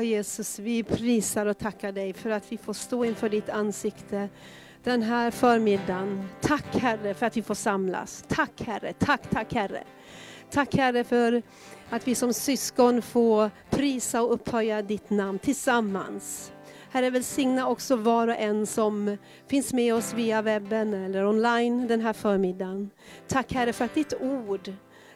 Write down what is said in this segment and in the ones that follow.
Ja, Jesus, vi prisar och tackar dig för att vi får stå inför ditt ansikte den här förmiddagen. Tack Herre för att vi får samlas. Tack Herre, tack, tack Herre. Tack Herre för att vi som syskon får prisa och upphöja ditt namn tillsammans. Herre, välsigna också var och en som finns med oss via webben eller online den här förmiddagen. Tack Herre för att ditt ord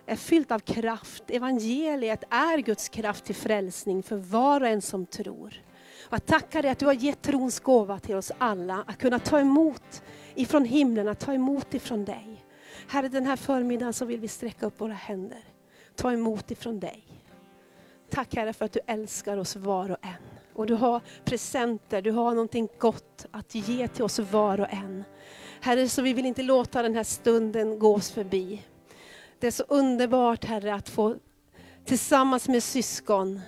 är fyllt av kraft. Evangeliet är Guds kraft till frälsning för var och en som tror. Och jag tackar dig att du har gett trons gåva till oss alla, att kunna ta emot ifrån himlen, att ta emot ifrån dig. Herre, den här förmiddagen så vill vi sträcka upp våra händer, ta emot ifrån dig. Tack Herre för att du älskar oss var och en. Och du har presenter, du har någonting gott att ge till oss var och en. Herre, så vi vill inte låta den här stunden gå oss förbi. Det är så underbart Herre att få tillsammans med syskon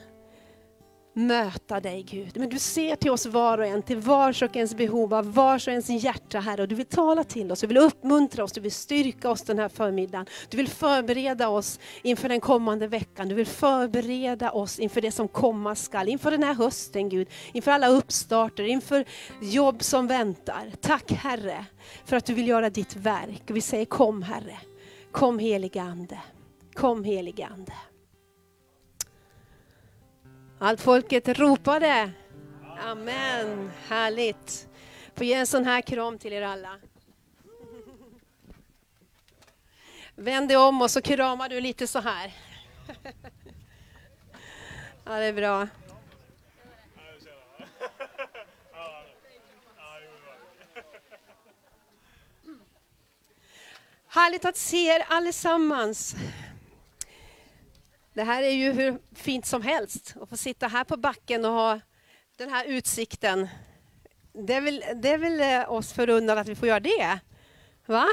möta dig Gud. Men du ser till oss var och en, till vars och ens behov, av vars och ens hjärta Herre. Och du vill tala till oss, du vill uppmuntra oss, du vill styrka oss den här förmiddagen. Du vill förbereda oss inför den kommande veckan. Du vill förbereda oss inför det som komma skall. Inför den här hösten Gud, inför alla uppstarter, inför jobb som väntar. Tack Herre för att du vill göra ditt verk. Vi säger kom Herre, kom helige Ande. Kom helige Ande. Allt folket ropade. Amen. Härligt. Får ge en sån här kram till er alla. Vänd dig om och så kramar du lite så här. Ja, det är bra. Härligt att se er allesammans. Det här är ju hur fint som helst att få sitta här på backen och ha den här utsikten. Det är väl, det är väl eh, oss förunnat att vi får göra det? Va?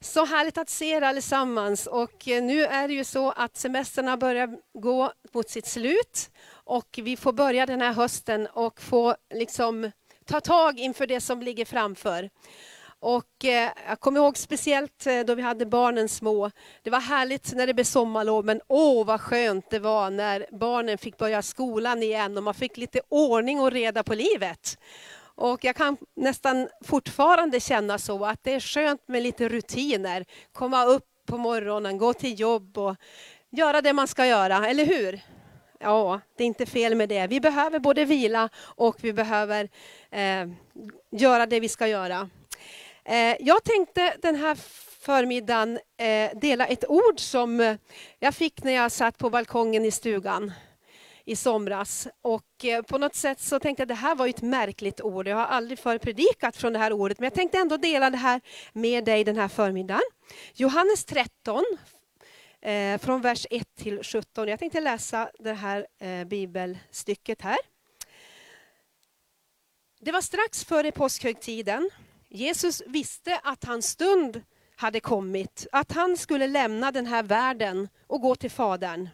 Så härligt att se er allesammans. Och eh, nu är det ju så att semestrarna börjar gå mot sitt slut. Och vi får börja den här hösten och få liksom ta tag inför det som ligger framför. Och eh, jag kommer ihåg speciellt eh, då vi hade barnen små. Det var härligt när det blev sommarlov, men åh vad skönt det var när barnen fick börja skolan igen och man fick lite ordning och reda på livet. Och jag kan nästan fortfarande känna så att det är skönt med lite rutiner. Komma upp på morgonen, gå till jobb och göra det man ska göra, eller hur? Ja, det är inte fel med det. Vi behöver både vila och vi behöver eh, göra det vi ska göra. Eh, jag tänkte den här förmiddagen eh, dela ett ord som eh, jag fick när jag satt på balkongen i stugan i somras. Och på något sätt så tänkte jag att det här var ett märkligt ord. Jag har aldrig förr predikat från det här ordet, men jag tänkte ändå dela det här med dig den här förmiddagen. Johannes 13, från vers 1 till 17. Jag tänkte läsa det här bibelstycket här. Det var strax före påskhögtiden. Jesus visste att hans stund hade kommit, att han skulle lämna den här världen och gå till Fadern.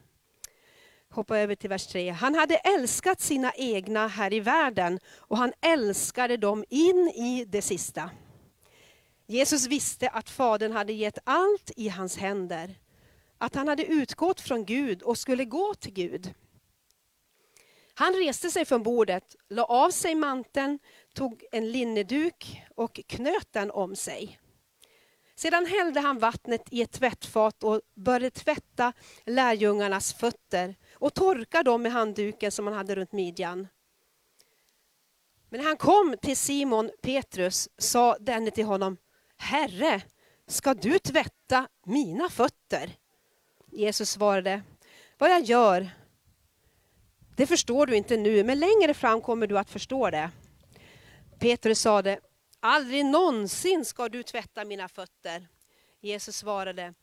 Hoppa över till vers 3. Han hade älskat sina egna här i världen och han älskade dem in i det sista. Jesus visste att Fadern hade gett allt i hans händer, att han hade utgått från Gud och skulle gå till Gud. Han reste sig från bordet, la av sig manteln, tog en linneduk och knöt den om sig. Sedan hällde han vattnet i ett tvättfat och började tvätta lärjungarnas fötter och torka dem med handduken som han hade runt midjan. Men när han kom till Simon Petrus sa denne till honom, Herre, ska du tvätta mina fötter? Jesus svarade, vad jag gör, det förstår du inte nu, men längre fram kommer du att förstå det. Petrus sade, aldrig någonsin ska du tvätta mina fötter. Jesus svarade,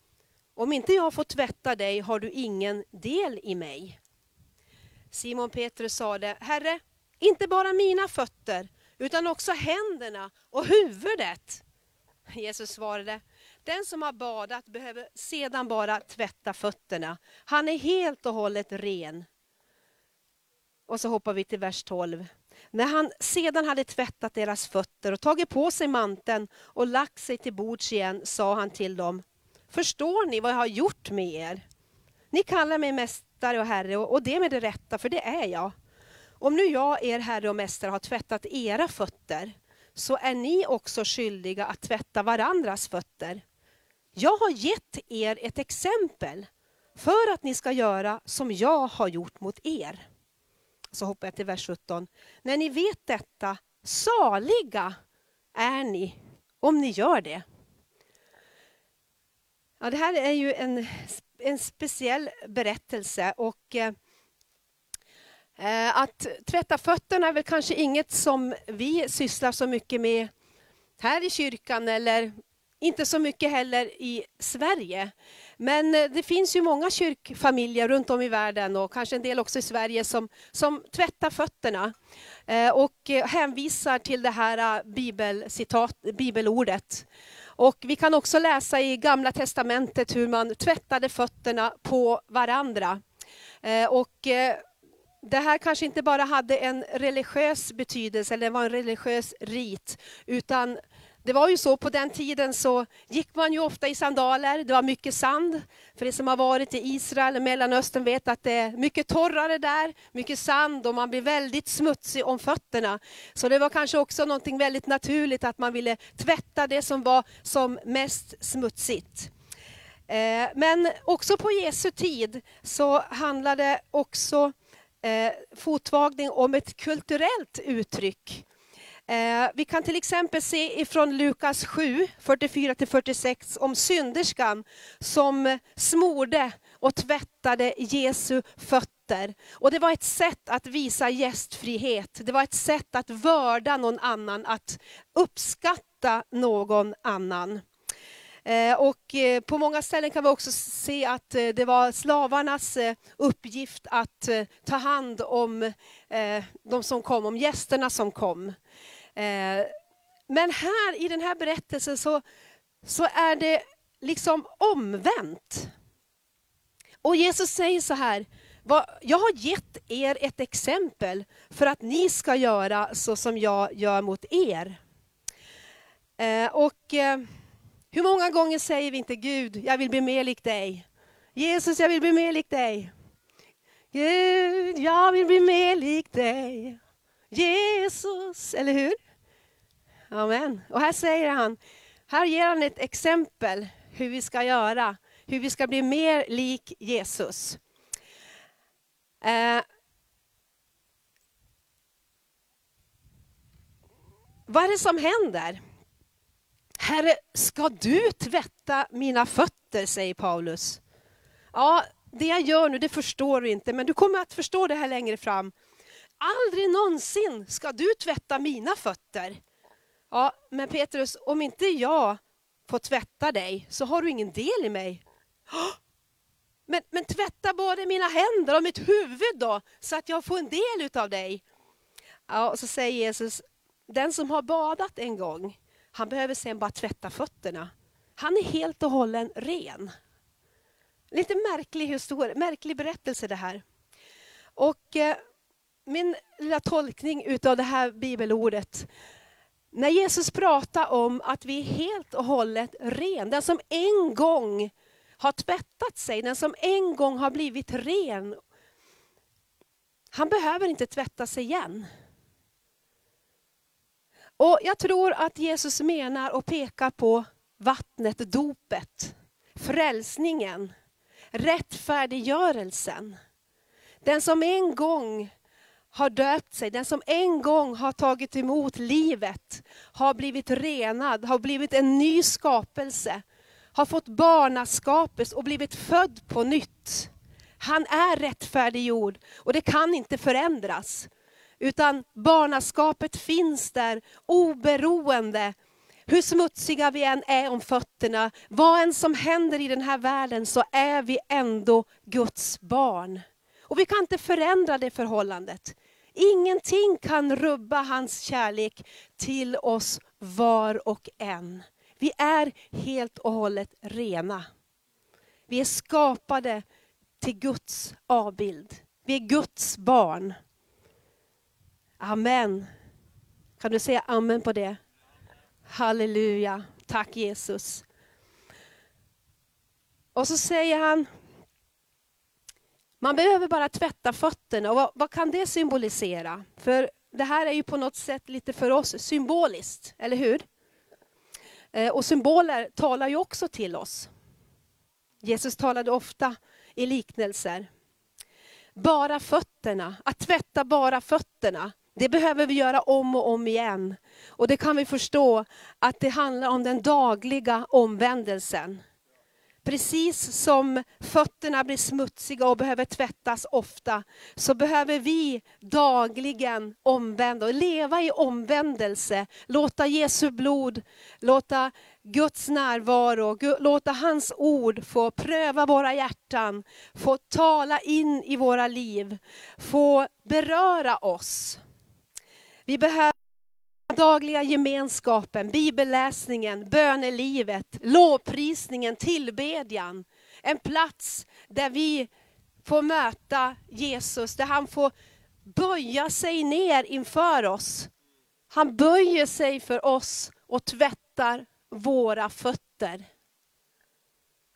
om inte jag får tvätta dig har du ingen del i mig. Simon Petrus sade, Herre, inte bara mina fötter, utan också händerna och huvudet. Jesus svarade, den som har badat behöver sedan bara tvätta fötterna. Han är helt och hållet ren. Och så hoppar vi till vers 12. När han sedan hade tvättat deras fötter och tagit på sig manteln och lagt sig till bords igen sa han till dem, förstår ni vad jag har gjort med er? Ni kallar mig mästare och herre och det med det rätta, för det är jag. Om nu jag, er herre och mästare, har tvättat era fötter, så är ni också skyldiga att tvätta varandras fötter. Jag har gett er ett exempel för att ni ska göra som jag har gjort mot er. Så hoppar jag till vers 17. När ni vet detta, saliga är ni om ni gör det. Ja, det här är ju en, en speciell berättelse och eh, eh att tvätta fötterna är väl kanske inget som vi sysslar så mycket med här i kyrkan eller inte så mycket heller i Sverige. Men eh, det finns ju många kyrkfamiljer runt om i världen och kanske en del också i Sverige som, som tvättar fötterna eh, och eh, hänvisar till det här bibelcitat, bibelordet. Och vi kan också läsa i Gamla Testamentet hur man tvättade fötterna på varandra. Och det här kanske inte bara hade en religiös betydelse, eller var en religiös rit, utan det var ju så på den tiden så gick man ju ofta i sandaler, det var mycket sand. För de som har varit i Israel och Mellanöstern vet att det är mycket torrare där, mycket sand och man blir väldigt smutsig om fötterna. Så det var kanske också någonting väldigt naturligt att man ville tvätta det som var som mest smutsigt. Eh, men också på Jesu tid så handlade också eh, fotvagning om ett kulturellt uttryck. Eh, vi kan till exempel se ifrån Lukas 7, 44-46 om synderskan som smorde och tvättade Jesu fötter. Och det var ett sätt att visa gästfrihet, det var ett sätt att vörda någon annan, att uppskatta någon annan. Eh, och eh, på många ställen kan vi också se att eh, det var slavarnas uppgift att ta hand om de som kom, om gästerna som kom. Eh, men här i den här berättelsen så, så är det liksom omvänt. Och Jesus säger så här, jag har gett er ett exempel för att ni ska göra så som jag gör mot er. Eh, och eh, hur många gånger säger vi inte Gud, jag vill bli mer lik dig. Jesus, jag vill bli mer lik dig. Gud, jag vill bli mer lik dig. Jesus, eller hur? Amen. Och här säger han, här ger han ett exempel hur vi ska göra, hur vi ska bli mer lik Jesus. Eh, vad är det som händer? Herre, ska du tvätta mina fötter, säger Paulus. Ja, det jag gör nu, det förstår du inte, men du kommer att förstå det här längre fram. Aldrig någonsin ska du tvätta mina fötter. Ja, men Petrus, om inte jag får tvätta dig så har du ingen del i mig. Men, men tvätta både mina händer och mitt huvud då, så att jag får en del av dig. Ja, och så säger Jesus, den som har badat en gång, han behöver sen bara tvätta fötterna. Han är helt och hållen ren. Lite märklig, historia, märklig berättelse det här. Och eh, min lilla tolkning utav det här bibelordet. När Jesus pratar om att vi är helt och hållet ren, den som en gång har tvättat sig, den som en gång har blivit ren. Han behöver inte tvätta sig igen. Och Jag tror att Jesus menar och pekar på vattnet, dopet, frälsningen, rättfärdiggörelsen. Den som en gång har döpt sig, den som en gång har tagit emot livet, har blivit renad, har blivit en ny skapelse, har fått barnaskapet och blivit född på nytt. Han är rättfärdiggjord och det kan inte förändras. Utan barnaskapet finns där oberoende hur smutsiga vi än är om fötterna, vad än som händer i den här världen så är vi ändå Guds barn. Och vi kan inte förändra det förhållandet. Ingenting kan rubba hans kärlek till oss var och en. Vi är helt och hållet rena. Vi är skapade till Guds avbild. Vi är Guds barn. Amen. Kan du säga amen på det? Halleluja. Tack Jesus. Och så säger han, man behöver bara tvätta fötterna. Och vad, vad, kan det symbolisera? För det här är ju på något sätt lite för oss symboliskt, eller hur? Eh, och symboler talar ju också till oss. Jesus talade ofta i liknelser. Bara fötterna, att tvätta bara fötterna, det behöver vi göra om och om igen. Och det kan vi förstå att det handlar om den dagliga omvändelsen. Precis som fötterna blir smutsiga och behöver tvättas ofta, så behöver vi dagligen omvända och leva i omvändelse. Låta Jesu blod, låta Guds närvaro, låta hans ord få pröva våra hjärtan, få tala in i våra liv, få beröra oss. Vi behöver dagliga gemenskapen, bibelläsningen, bönelivet, lovprisningen, tillbedjan. En plats där vi får möta Jesus, där han får böja sig ner inför oss. Han böjer sig för oss och tvättar våra fötter.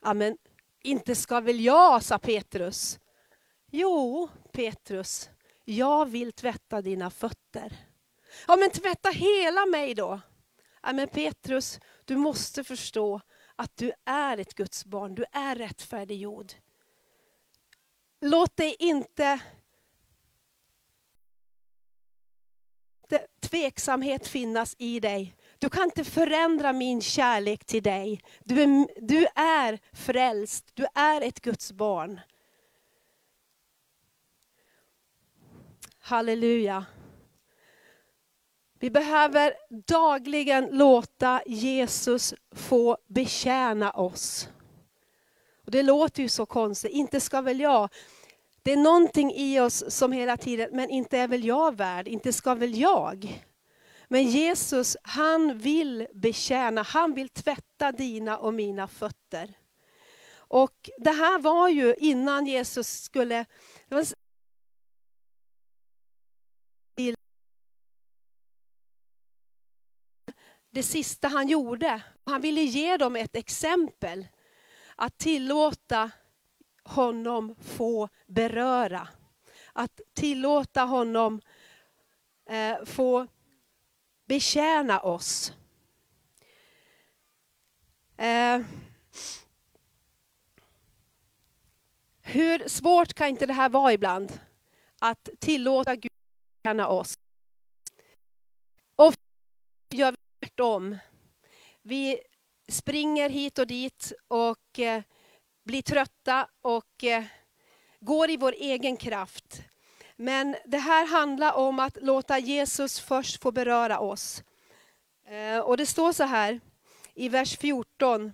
Amen. Inte ska väl jag, sa Petrus. Jo, Petrus, jag vill tvätta dina fötter. Ja men tvätta hela mig då. Ja, men Petrus, du måste förstå att du är ett Guds barn, du är rättfärdiggjord. Låt dig inte tveksamhet finnas i dig. Du kan inte förändra min kärlek till dig. Du är, du är frälst, du är ett Guds barn. Halleluja. Vi behöver dagligen låta Jesus få betjäna oss. Och det låter ju så konstigt, inte ska väl jag. Det är någonting i oss som hela tiden, men inte är väl jag värd, inte ska väl jag. Men Jesus, han vill betjäna, han vill tvätta dina och mina fötter. Och det här var ju innan Jesus skulle, det sista han gjorde. Han ville ge dem ett exempel. Att tillåta honom få beröra. Att tillåta honom eh, få betjäna oss. Eh, hur svårt kan inte det här vara ibland? Att tillåta Gud betjäna oss. Ofta gör vi tvärtom. Vi springer hit och dit och eh, blir trötta och eh, går i vår egen kraft. Men det här handlar om att låta Jesus först få beröra oss. Eh, och det står så här i vers 14.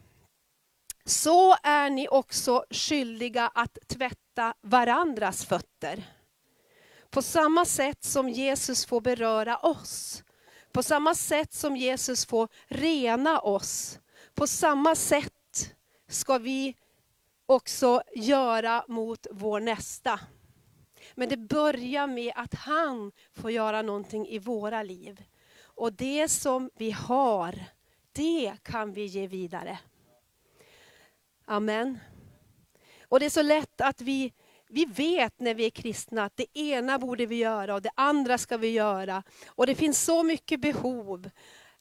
Så är ni också skyldiga att tvätta varandras fötter. På samma sätt som Jesus får beröra oss. På samma sätt som Jesus får rena oss, på samma sätt ska vi också göra mot vår nästa. Men det börjar med att han får göra någonting i våra liv. Och det som vi har, det kan vi ge vidare. Amen. Och det är så lätt att vi vi vet när vi är kristna att det ena borde vi göra och det andra ska vi göra. Och det finns så mycket behov.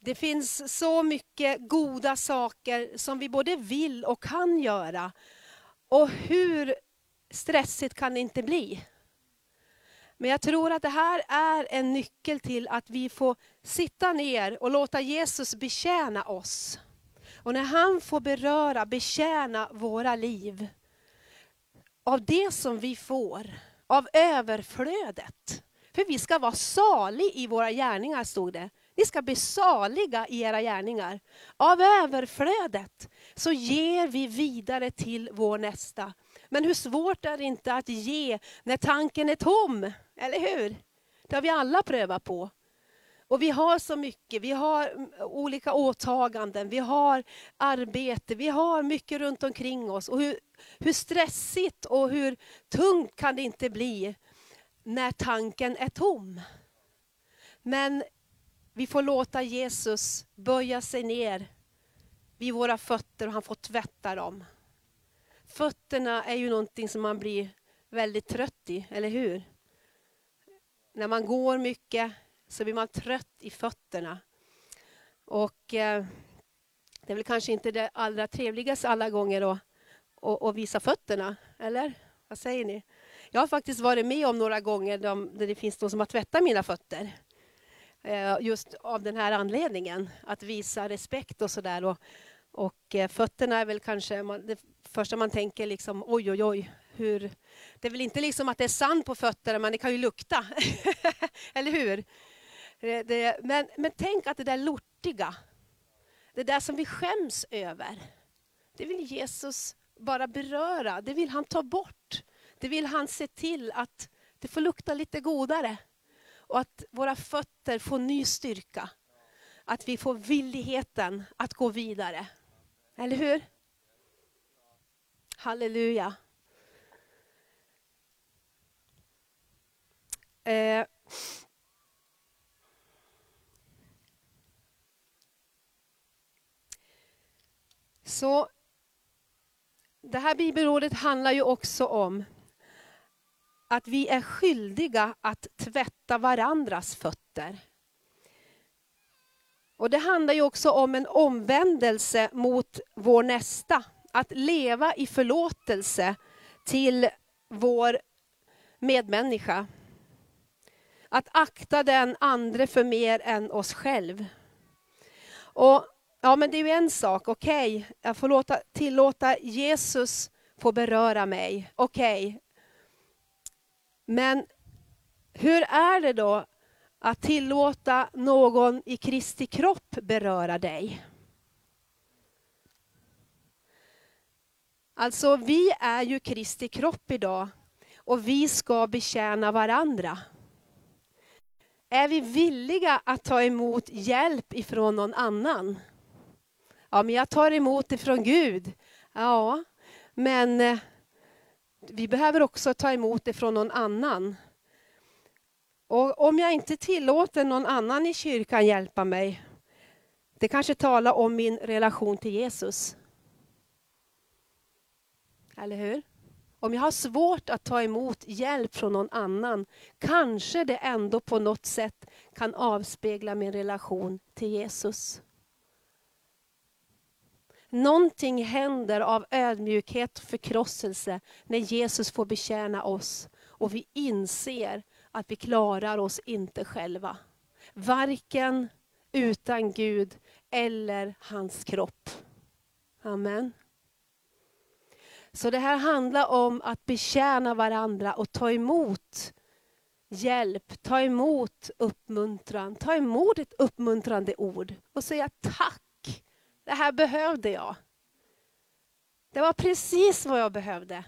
Det finns så mycket goda saker som vi både vill och kan göra. Och hur stressigt kan det inte bli? Men jag tror att det här är en nyckel till att vi får sitta ner och låta Jesus betjäna oss. Och när han får beröra, betjäna våra liv, av det som vi får, av överflödet. För vi ska vara salig i våra gärningar, stod det. Ni ska bli saliga i era gärningar. Av överflödet så ger vi vidare till vår nästa. Men hur svårt är det inte att ge när tanken är tom? Eller hur? Det har vi alla prövat på. Och vi har så mycket, vi har mm, olika åtaganden, vi har arbete, vi har mycket runt omkring oss. Och hur, hur stressigt och hur tungt kan det inte bli när tanken är tom? Men vi får låta Jesus böja sig ner vid våra fötter och han får tvätta dem. Fötterna är ju någonting som man blir väldigt trött i, eller hur? När man går mycket så blir man trött i fötterna. Och eh, det är väl kanske inte det allra trevligaste alla gånger då, att, att visa fötterna, eller? Vad säger ni? Jag har faktiskt varit med om några gånger där det finns de som har tvättat mina fötter. Eh, just av den här anledningen, att visa respekt och sådär. Och, och eh, fötterna är väl kanske det första man tänker liksom oj, oj, oj. Hur, det är väl inte liksom att det är sand på fötterna, men det kan ju lukta. Eller hur? Det, men, men tänk att det där lortiga, det där som vi skäms över, det vill Jesus bara beröra. Det vill han ta bort. Det vill han se till att det får lukta lite godare. Och att våra fötter får ny styrka. Att vi får villigheten att gå vidare. Eller hur? Halleluja. Eh. Så det här bibelordet handlar ju också om att vi är skyldiga att tvätta varandras fötter. Och Det handlar ju också om en omvändelse mot vår nästa. Att leva i förlåtelse till vår medmänniska. Att akta den andre för mer än oss själv. Och Ja, men det är ju en sak. Okej, okay, jag får låta, tillåta Jesus få beröra mig. Okej, okay, men hur är det då att tillåta någon i Kristi kropp beröra dig? Alltså, vi är ju Kristi kropp idag och vi ska betjäna varandra. Är vi villiga att ta emot hjälp ifrån någon annan? Ja, men jag tar emot det från Gud. Ja, men eh, vi behöver också ta emot det från någon annan. Och om jag inte tillåter någon annan i kyrkan hjälpa mig, det kanske talar om min relation till Jesus. Eller hur? Om jag har svårt att ta emot hjälp från någon annan, kanske det ändå på något sätt kan avspegla min relation till Jesus. Någonting händer av ödmjukhet och förkrosselse när Jesus får betjäna oss och vi inser att vi klarar oss inte själva. Varken utan Gud eller hans kropp. Amen. Så det här handlar om att betjäna varandra och ta emot hjälp, ta emot uppmuntran, ta emot ett uppmuntrande ord och säga tack det här behövde jag. Det var precis vad jag behövde.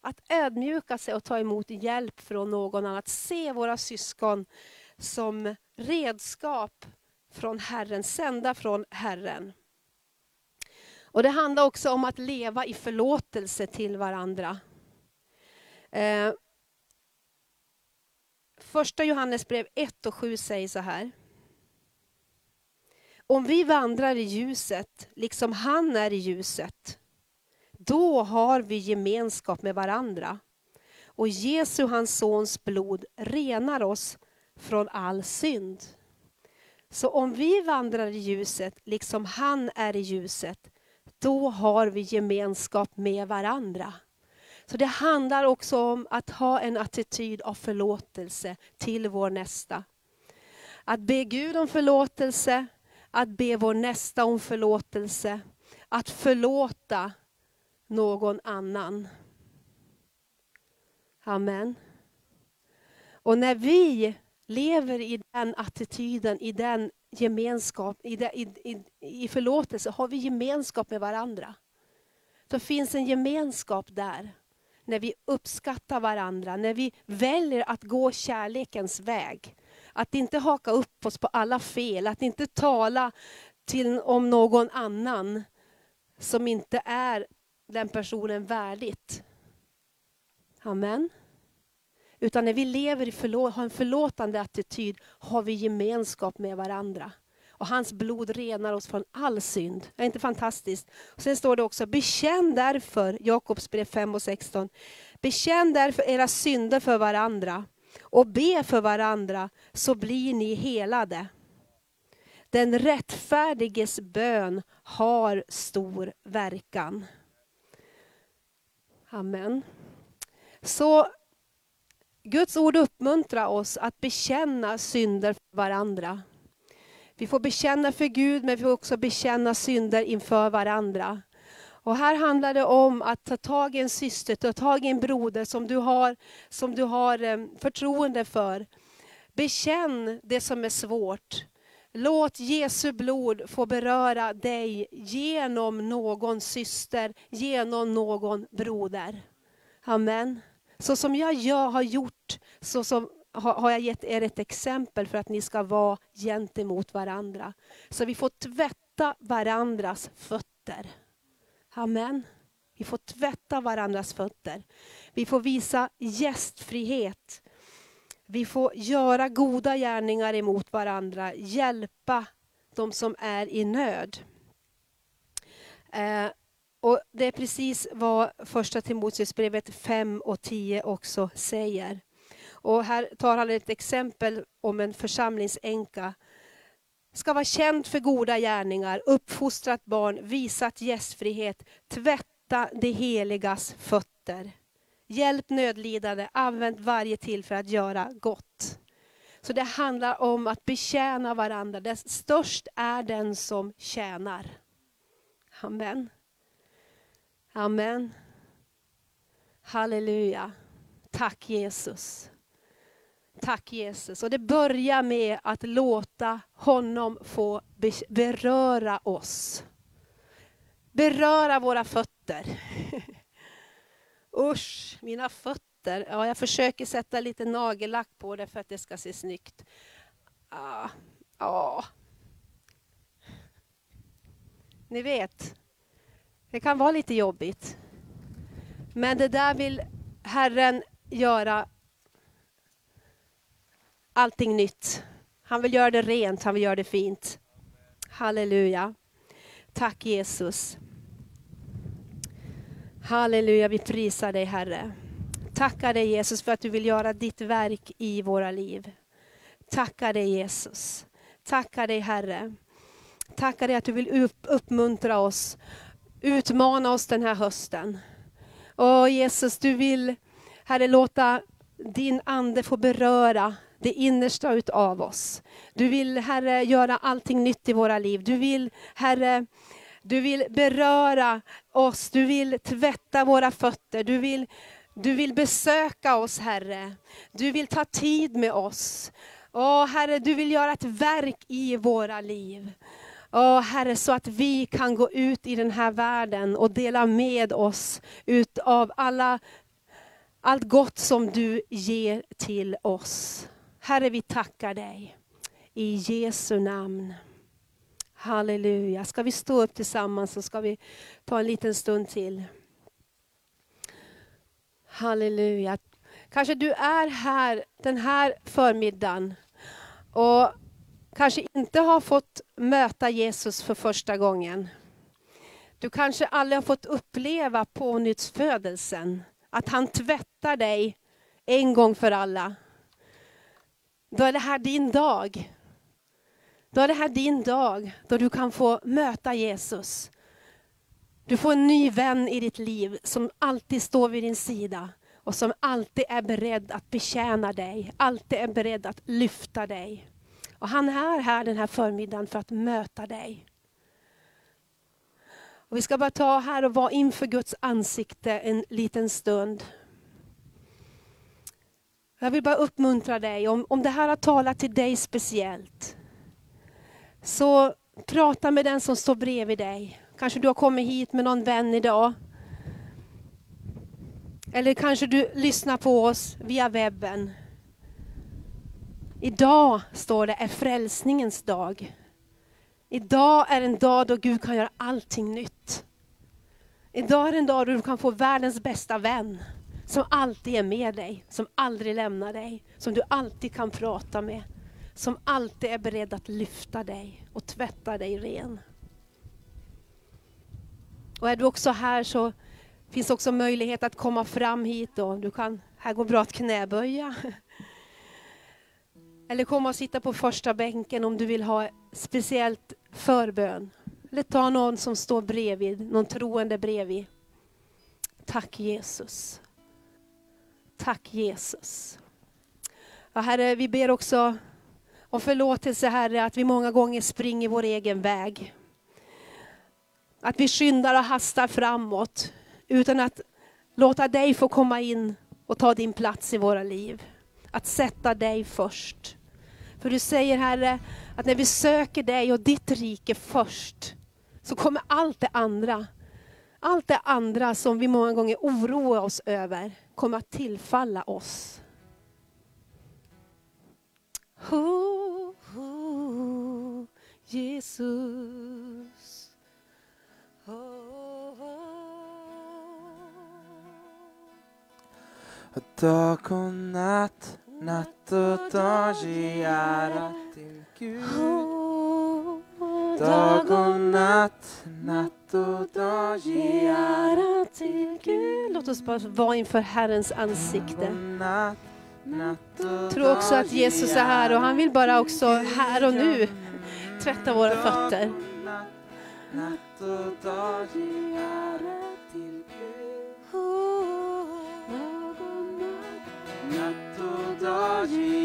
Att ödmjuka sig och ta emot hjälp från någon annan. Att se våra syskon som redskap från Herren, sända från Herren. Och Det handlar också om att leva i förlåtelse till varandra. Eh, första Johannesbrev 1 och 7 säger så här. Om vi vandrar i ljuset, liksom han är i ljuset, då har vi gemenskap med varandra. Och Jesu, hans sons blod, renar oss från all synd. Så om vi vandrar i ljuset, liksom han är i ljuset, då har vi gemenskap med varandra. Så det handlar också om att ha en attityd av förlåtelse till vår nästa. Att be Gud om förlåtelse, att be vår nästa om förlåtelse, att förlåta någon annan. Amen. Och när vi lever i den attityden, i den gemenskap, i, det, i, i, i förlåtelse, har vi gemenskap med varandra. Det finns en gemenskap där. När vi uppskattar varandra, när vi väljer att gå kärlekens väg. Att inte haka upp oss på alla fel, att inte tala till, om någon annan som inte är den personen värdigt. Amen. Utan när vi lever i förlå- har en förlåtande attityd har vi gemenskap med varandra. Och hans blod renar oss från all synd. Det är inte fantastiskt? Och sen står det också, bekänn därför, Jakobs brev 5 och 16, bekänn därför era synder för varandra och be för varandra så blir ni helade. Den rättfärdiges bön har stor verkan. Amen. Så Guds ord uppmuntrar oss att bekänna synder för varandra. Vi får bekänna för Gud, men vi får också bekänna synder inför varandra. Och här handlar det om att ta tag i en syster, ta tag i en broder som du har, som du har ehm, förtroende för. Bekänn det som är svårt. Låt Jesu blod få beröra dig genom någon syster, genom någon broder. Amen. Så som jag gör, har gjort, så som har jag gett er ett exempel för att ni ska vara gentemot varandra. Så vi får tvätta varandras fötter. Amen. Vi får tvätta varandras fötter. Vi får visa gästfrihet. Vi får göra goda gärningar emot varandra, hjälpa de som är i nöd. Eh, och Det är precis vad första Timoteusbrevet 5 och 10 också säger. Och här tar han ett exempel om en församlingsänka. Ska vara känd för goda gärningar, uppfostrat barn, visat gästfrihet, tvätta det heligas fötter. Hjälp nödlidande, använd varje tillfälle att göra gott. Så det handlar om att betjäna varandra. Det störst är den som tjänar. Amen. Amen. Halleluja. Tack Jesus. Tack Jesus. Och det börjar med att låta honom få beröra oss. Beröra våra fötter. Usch, mina fötter. Ja, jag försöker sätta lite nagellack på det för att det ska se snyggt. Ah, ah. Ni vet, det kan vara lite jobbigt. Men det där vill Herren göra allting nytt. Han vill göra det rent, han vill göra det fint. Halleluja. Tack Jesus. Halleluja, vi prisar dig Herre. Tackar dig Jesus för att du vill göra ditt verk i våra liv. Tackar dig Jesus. Tackar dig Herre. Tackar dig att du vill uppmuntra oss, utmana oss den här hösten. Åh Jesus, du vill Herre låta din ande få beröra det innersta utav oss. Du vill Herre göra allting nytt i våra liv. Du vill Herre du vill beröra oss, du vill tvätta våra fötter, du vill, du vill besöka oss Herre. Du vill ta tid med oss. Åh Herre, du vill göra ett verk i våra liv. Åh Herre, så att vi kan gå ut i den här världen och dela med oss utav alla, allt gott som du ger till oss. Herre, vi tackar dig. I Jesu namn. Halleluja. Ska vi stå upp tillsammans så ska vi ta en liten stund till. Halleluja. Kanske du är här den här förmiddagen och kanske inte har fått möta Jesus för första gången. Du kanske aldrig har fått uppleva pånyttsfödelsen, att han tvättar dig en gång för alla. Då är det här din dag. Då är det här din dag då du kan få möta Jesus. Du får en ny vän i ditt liv som alltid står vid din sida och som alltid är beredd att betjäna dig, alltid är beredd att lyfta dig. Och han är här den här förmiddagen för att möta dig. Och vi ska bara ta här och vara inför Guds ansikte en liten stund. Jag vill bara uppmuntra dig, om, om det här har talat till dig speciellt, så prata med den som står bredvid dig. Kanske du har kommit hit med någon vän idag. Eller kanske du lyssnar på oss via webben. Idag, står det, är frälsningens dag. Idag är en dag då Gud kan göra allting nytt. Idag är en dag då du kan få världens bästa vän. Som alltid är med dig, som aldrig lämnar dig. Som du alltid kan prata med. Som alltid är beredd att lyfta dig och tvätta dig ren. Och är du också här så finns också möjlighet att komma fram hit. Då. Du kan, här går bra att knäböja. Eller komma och sitta på första bänken om du vill ha speciellt förbön. Eller ta någon som står bredvid, någon troende bredvid. Tack Jesus. Tack Jesus. Ja, herre, vi ber också om förlåtelse Herre, att vi många gånger springer vår egen väg. Att vi skyndar och hastar framåt utan att låta dig få komma in och ta din plats i våra liv. Att sätta dig först. För du säger Herre, att när vi söker dig och ditt rike först, så kommer allt det andra, allt det andra som vi många gånger oroar oss över, kommer att tillfalla oss. Oh, oh, Jesus. Oh, Och dag och natt, natt och dag ge ära till Gud. Dag och natt, natt och dag ge ära till Gud. Låt oss bara vara inför Herrens ansikte. Natt, natt och tror också att Jesus är här och han vill bara också här och nu tvätta våra fötter. Natt, natt och dag ge ära till Gud. Dag och natt, natt och dag ge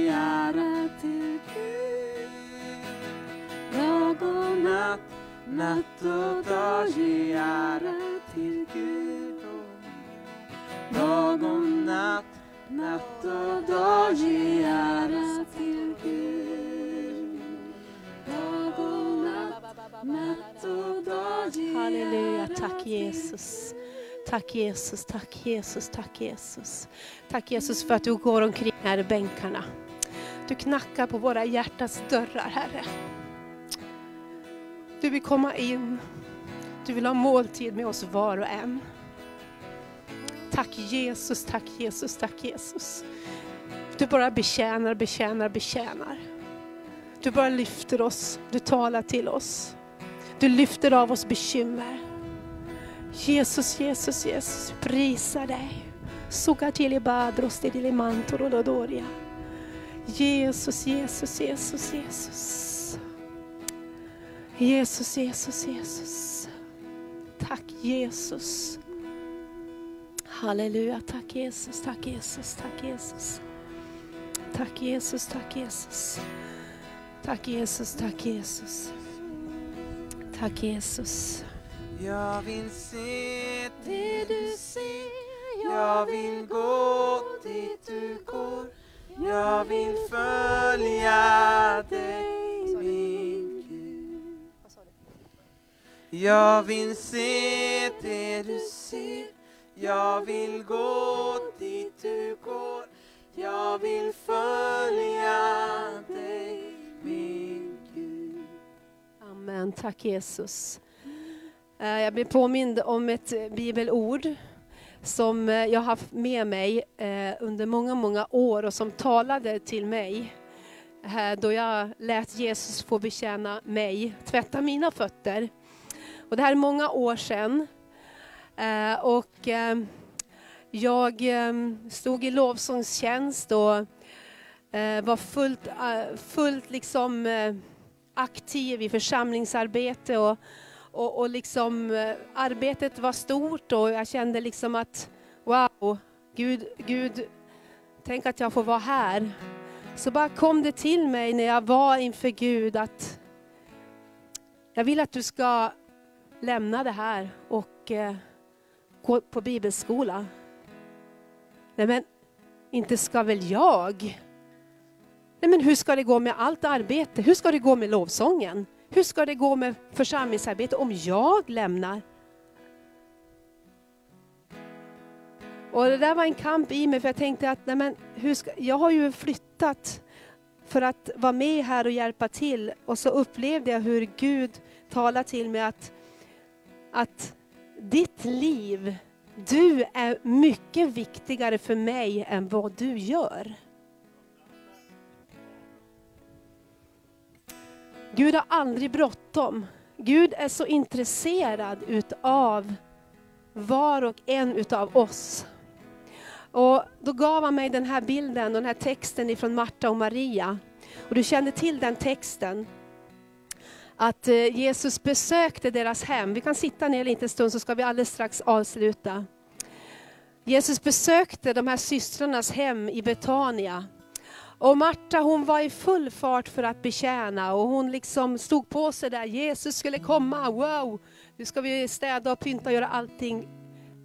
natt, och dag ge ära till Gud. Dag och natt, natt och dag ge ära till Gud. Dag och natt, natt och dag ge Halleluja, tack Jesus. Tack Jesus, tack Jesus, tack Jesus. Tack Jesus för att du går omkring här i bänkarna. Du knackar på våra hjärtas dörrar Herre. Du vill komma in. Du vill ha måltid med oss var och en. Tack Jesus, tack Jesus, tack Jesus. Du bara betjänar, betjänar, betjänar. Du bara lyfter oss, du talar till oss. Du lyfter av oss bekymmer. Jesus, Jesus, Jesus, prisa dig. Till badros till. Jesus, Jesus, Jesus, Jesus. Jesus, Jesus, Jesus. Tack Jesus. Halleluja, tack Jesus, tack Jesus, tack Jesus. Tack Jesus, tack Jesus. Tack Jesus, tack Jesus. Tack Jesus. Jag vill se det du ser Jag vill gå dit du går Jag vill följa Jag vill se det du ser Jag vill gå dit du går Jag vill följa dig min Gud Amen, tack Jesus. Eh, jag blir påmind om ett bibelord som eh, jag har haft med mig eh, under många, många år och som talade till mig då jag lät Jesus få betjäna mig, tvätta mina fötter. Och det här är många år sedan. Eh, Och eh, jag eh, stod i lovsångstjänst och eh, var fullt, eh, fullt liksom aktiv i församlingsarbete och, och, och liksom arbetet var stort och jag kände liksom att wow, Gud, Gud, tänk att jag får vara här. Så bara kom det till mig när jag var inför Gud att jag vill att du ska lämna det här och eh, gå på bibelskola. Nej men, inte ska väl jag? Nej men hur ska det gå med allt arbete? Hur ska det gå med lovsången? Hur ska det gå med församlingsarbete om jag lämnar? Och det där var en kamp i mig för jag tänkte att nej men, hur ska, jag har ju flyttat för att vara med här och hjälpa till och så upplevde jag hur Gud talade till mig att, att ditt liv, du är mycket viktigare för mig än vad du gör. Gud har aldrig bråttom. Gud är så intresserad utav var och en utav oss. Och då gav han mig den här bilden och den här texten ifrån Marta och Maria. Och du känner till den texten. Att eh, Jesus besökte deras hem. Vi kan sitta ner en liten stund så ska vi alldeles strax avsluta. Jesus besökte de här systrarnas hem i Betania. Och Marta hon var i full fart för att betjäna och hon liksom stod på sig där. Jesus skulle komma, wow! Nu ska vi städa och pynta och göra allting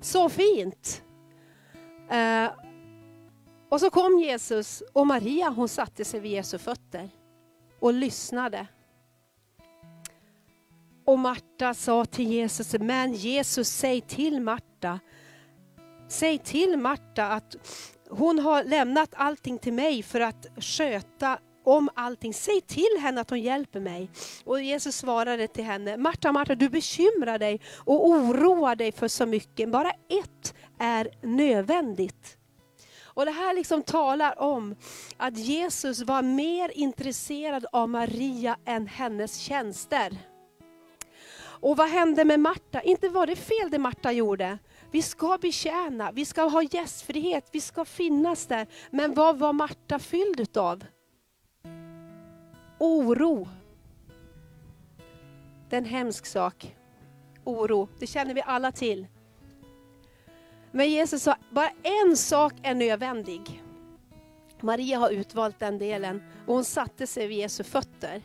så fint. Eh, och så kom Jesus och Maria hon satte sig vid Jesu fötter och lyssnade. Och Marta sa till Jesus, men Jesus säg till Marta, säg till Marta att hon har lämnat allting till mig för att sköta om allting. Säg till henne att hon hjälper mig. Och Jesus svarade till henne, Marta, Marta, du bekymrar dig och oroar dig för så mycket. Bara ett är nödvändigt. Och det här liksom talar om att Jesus var mer intresserad av Maria än hennes tjänster. Och vad hände med Marta? Inte var det fel det Marta gjorde. Vi ska betjäna, vi ska ha gästfrihet, vi ska finnas där. Men vad var Marta fylld utav? Oro. Det är en hemsk sak. Oro, det känner vi alla till. Men Jesus sa, bara en sak är nödvändig. Maria har utvalt den delen och hon satte sig vid Jesu fötter.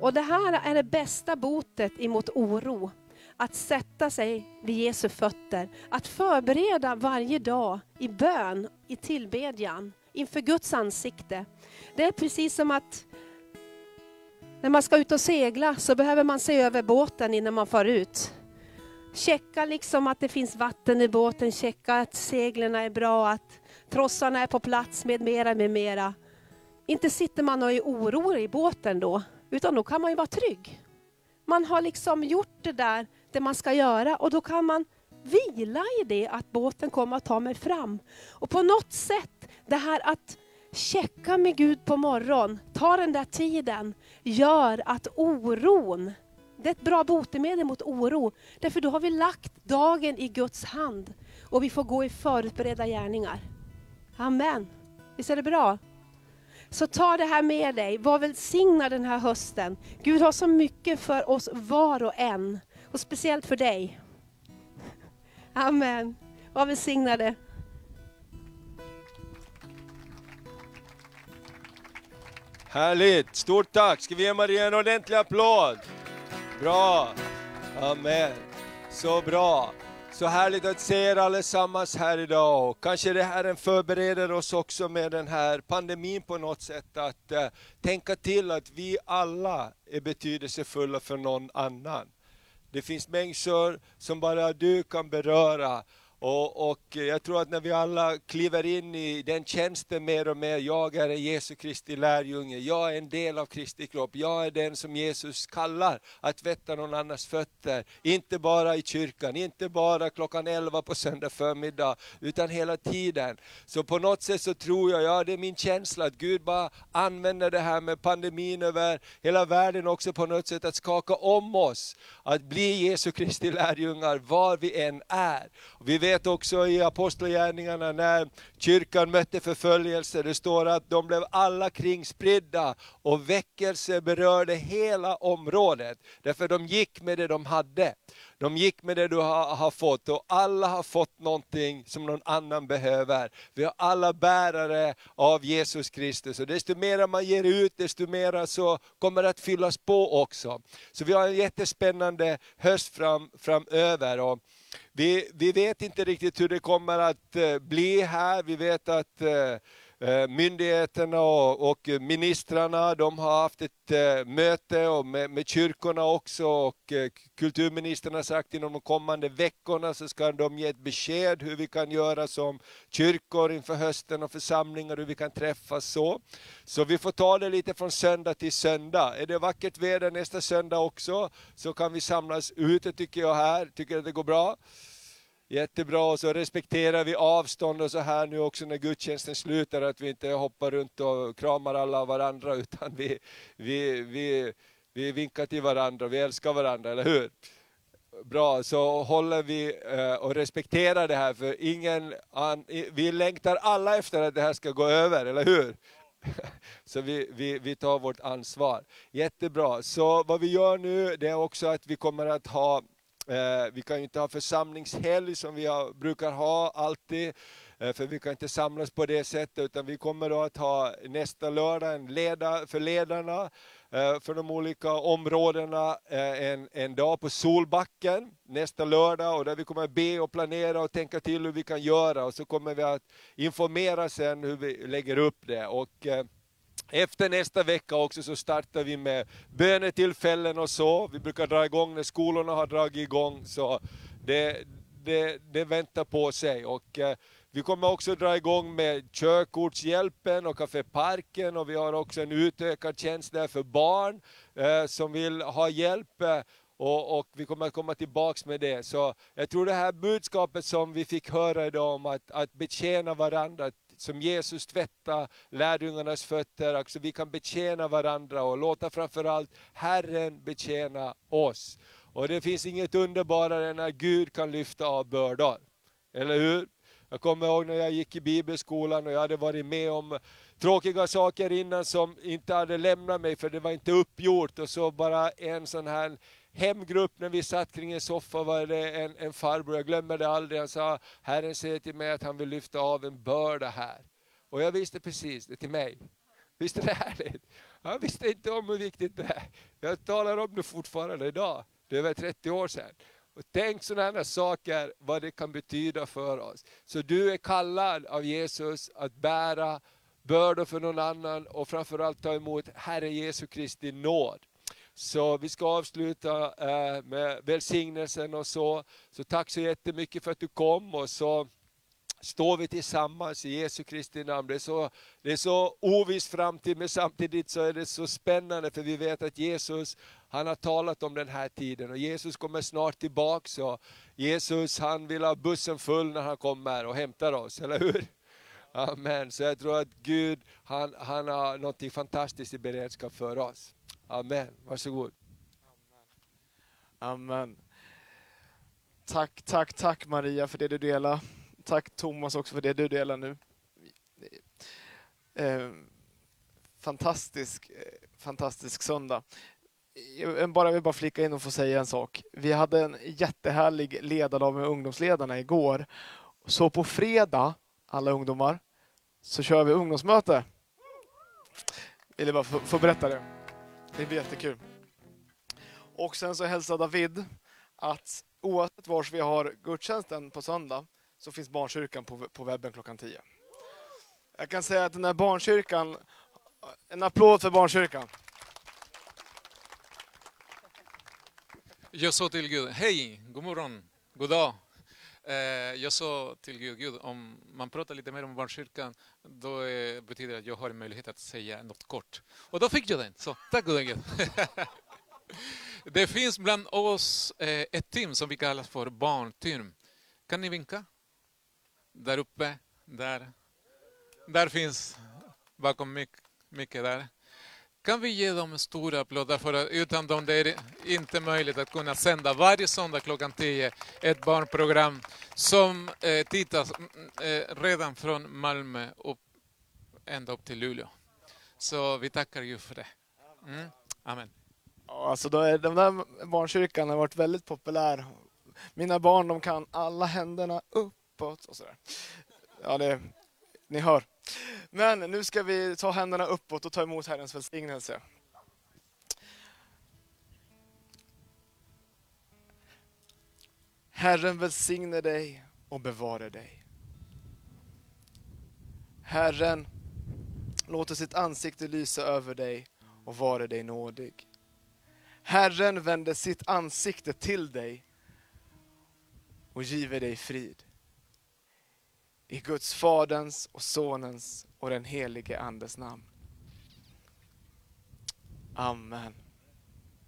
Och det här är det bästa botet emot oro. Att sätta sig vid Jesu fötter. Att förbereda varje dag i bön, i tillbedjan, inför Guds ansikte. Det är precis som att när man ska ut och segla så behöver man se över båten innan man far ut. Checka liksom att det finns vatten i båten, checka att seglen är bra, att trossarna är på plats med mera, med mera. Inte sitter man och är orolig i båten då, utan då kan man ju vara trygg. Man har liksom gjort det där, det man ska göra och då kan man vila i det att båten kommer att ta mig fram. Och på något sätt, det här att checka med Gud på morgon, ta den där tiden, gör att oron, det är ett bra botemedel mot oro. Därför då har vi lagt dagen i Guds hand och vi får gå i förutberedda gärningar. Amen. Visst är det bra? Så ta det här med dig, var välsignad den här hösten. Gud har så mycket för oss var och en. Och speciellt för dig. Amen. Var välsignade. Härligt! Stort tack! Ska vi ge Maria en ordentlig applåd? Bra! Amen. Så bra. Så härligt att se er allesammans här idag. Och kanske det här förbereder oss också med den här pandemin på något sätt att eh, tänka till att vi alla är betydelsefulla för någon annan. Det finns människor som bara du kan beröra och, och, jag tror att när vi alla kliver in i den tjänsten mer och mer, jag är en Jesu Kristi lärjunge, jag är en del av Kristi kropp, jag är den som Jesus kallar att tvätta någon annans fötter. Inte bara i kyrkan, inte bara klockan 11 på söndag förmiddag, utan hela tiden. Så på något sätt så tror jag, ja det är min känsla att Gud bara använder det här med pandemin över hela världen också på något sätt att skaka om oss, att bli Jesu Kristi lärjungar var vi än är. Vi vet vet också i Apostlagärningarna när kyrkan mötte förföljelse, det står att de blev alla kringspridda och väckelse berörde hela området. Därför de gick med det de hade. De gick med det du har, har fått och alla har fått någonting som någon annan behöver. Vi har alla bärare av Jesus Kristus och desto mer man ger ut, desto mer så kommer det att fyllas på också. Så vi har en jättespännande höst fram, framöver. Och vi, vi vet inte riktigt hur det kommer att eh, bli här. Vi vet att Eh, Eh, myndigheterna och, och ministrarna, de har haft ett eh, möte och med, med kyrkorna också och eh, kulturministern har sagt inom de kommande veckorna så ska de ge ett besked hur vi kan göra som kyrkor inför hösten och församlingar, hur vi kan träffas så. Så vi får ta det lite från söndag till söndag. Är det vackert väder nästa söndag också så kan vi samlas ute tycker jag här. Tycker att det går bra? Jättebra, och så respekterar vi avstånd och så här nu också när gudstjänsten slutar, att vi inte hoppar runt och kramar alla varandra, utan vi, vi, vi, vi vinkar till varandra, vi älskar varandra, eller hur? Bra, så håller vi eh, och respekterar det här, för ingen, vi längtar alla efter att det här ska gå över, eller hur? Så vi, vi, vi tar vårt ansvar. Jättebra, så vad vi gör nu, det är också att vi kommer att ha Eh, vi kan ju inte ha församlingshelg som vi har, brukar ha alltid, eh, för vi kan inte samlas på det sättet, utan vi kommer då att ha nästa lördag en leda, för ledarna eh, för de olika områdena eh, en, en dag på Solbacken nästa lördag och där vi kommer att be och planera och tänka till hur vi kan göra och så kommer vi att informera sen hur vi lägger upp det. Och, eh, efter nästa vecka också så startar vi med bönetillfällen och så. Vi brukar dra igång när skolorna har dragit igång. Så det, det, det väntar på sig. Och, eh, vi kommer också dra igång med körkortshjälpen och Caféparken och vi har också en utökad tjänst där för barn eh, som vill ha hjälp. Eh, och, och, vi kommer att komma tillbaks med det. Så jag tror det här budskapet som vi fick höra idag om att, att betjäna varandra, som Jesus tvättade lärjungarnas fötter, alltså vi kan betjäna varandra och låta framförallt Herren betjäna oss. Och det finns inget underbarare än när Gud kan lyfta av bördor. Eller hur? Jag kommer ihåg när jag gick i bibelskolan och jag hade varit med om tråkiga saker innan som inte hade lämnat mig för det var inte uppgjort och så bara en sån här hemgrupp när vi satt kring en soffa var det en, en farbror, jag glömmer det aldrig, han sa Herren säger till mig att han vill lyfta av en börda här. Och jag visste precis, det till mig. Visst är det härligt? Jag visste inte om hur viktigt det är. Jag talar om det fortfarande idag, det är över 30 år sedan. Och tänk sådana saker, vad det kan betyda för oss. Så du är kallad av Jesus att bära bördor för någon annan och framförallt ta emot Herre Jesu Kristi nåd. Så vi ska avsluta eh, med välsignelsen och så. Så tack så jättemycket för att du kom och så står vi tillsammans i Jesu Kristi namn. Det är så, det är så oviss framtid men samtidigt så är det så spännande för vi vet att Jesus han har talat om den här tiden och Jesus kommer snart tillbaks. Och Jesus han vill ha bussen full när han kommer och hämtar oss, eller hur? Amen. Så jag tror att Gud han, han har något fantastiskt i beredskap för oss. Amen. Varsågod. Amen. Tack, tack, tack Maria för det du delar. Tack Thomas också för det du delar nu. Eh, fantastisk, eh, fantastisk söndag. Jag bara vill bara flika in och få säga en sak. Vi hade en jättehärlig ledardag med ungdomsledarna igår. Så på fredag, alla ungdomar, så kör vi ungdomsmöte. Jag ville bara få, få berätta det. Det blir jättekul. Och sen så hälsar David att oavsett var vi har gudstjänsten på söndag så finns barnkyrkan på, på webben klockan 10. Jag kan säga att den här barnkyrkan, en applåd för barnkyrkan. Jag sa till Gud, hej, god morgon, god dag. Eh, jag sa till Gud, Gud, om man pratar lite mer om barnkyrkan, då eh, betyder det att jag har en möjlighet att säga något kort. Och då fick jag den, så tack gode Gud. Det finns bland oss eh, ett team som vi kallar för barnteam. Kan ni vinka? Där uppe, där. Där finns, bakom mycket, mycket där. Kan vi ge dem en stor applåd för att utan dem det är inte möjligt att kunna sända varje söndag klockan 10 ett barnprogram som eh, tittas mm, eh, redan från Malmö upp, ända upp till Luleå. Så vi tackar Gud för det. Mm. Amen. Ja, alltså då är, den där barnkyrkan har varit väldigt populär. Mina barn de kan alla händerna uppåt och sådär. Ja, det, ni hör. Men nu ska vi ta händerna uppåt och ta emot Herrens välsignelse. Herren välsigne dig och bevare dig. Herren låter sitt ansikte lysa över dig och vare dig nådig. Herren vänder sitt ansikte till dig och giver dig frid. I Guds Faderns och Sonens och den helige Andes namn. Amen.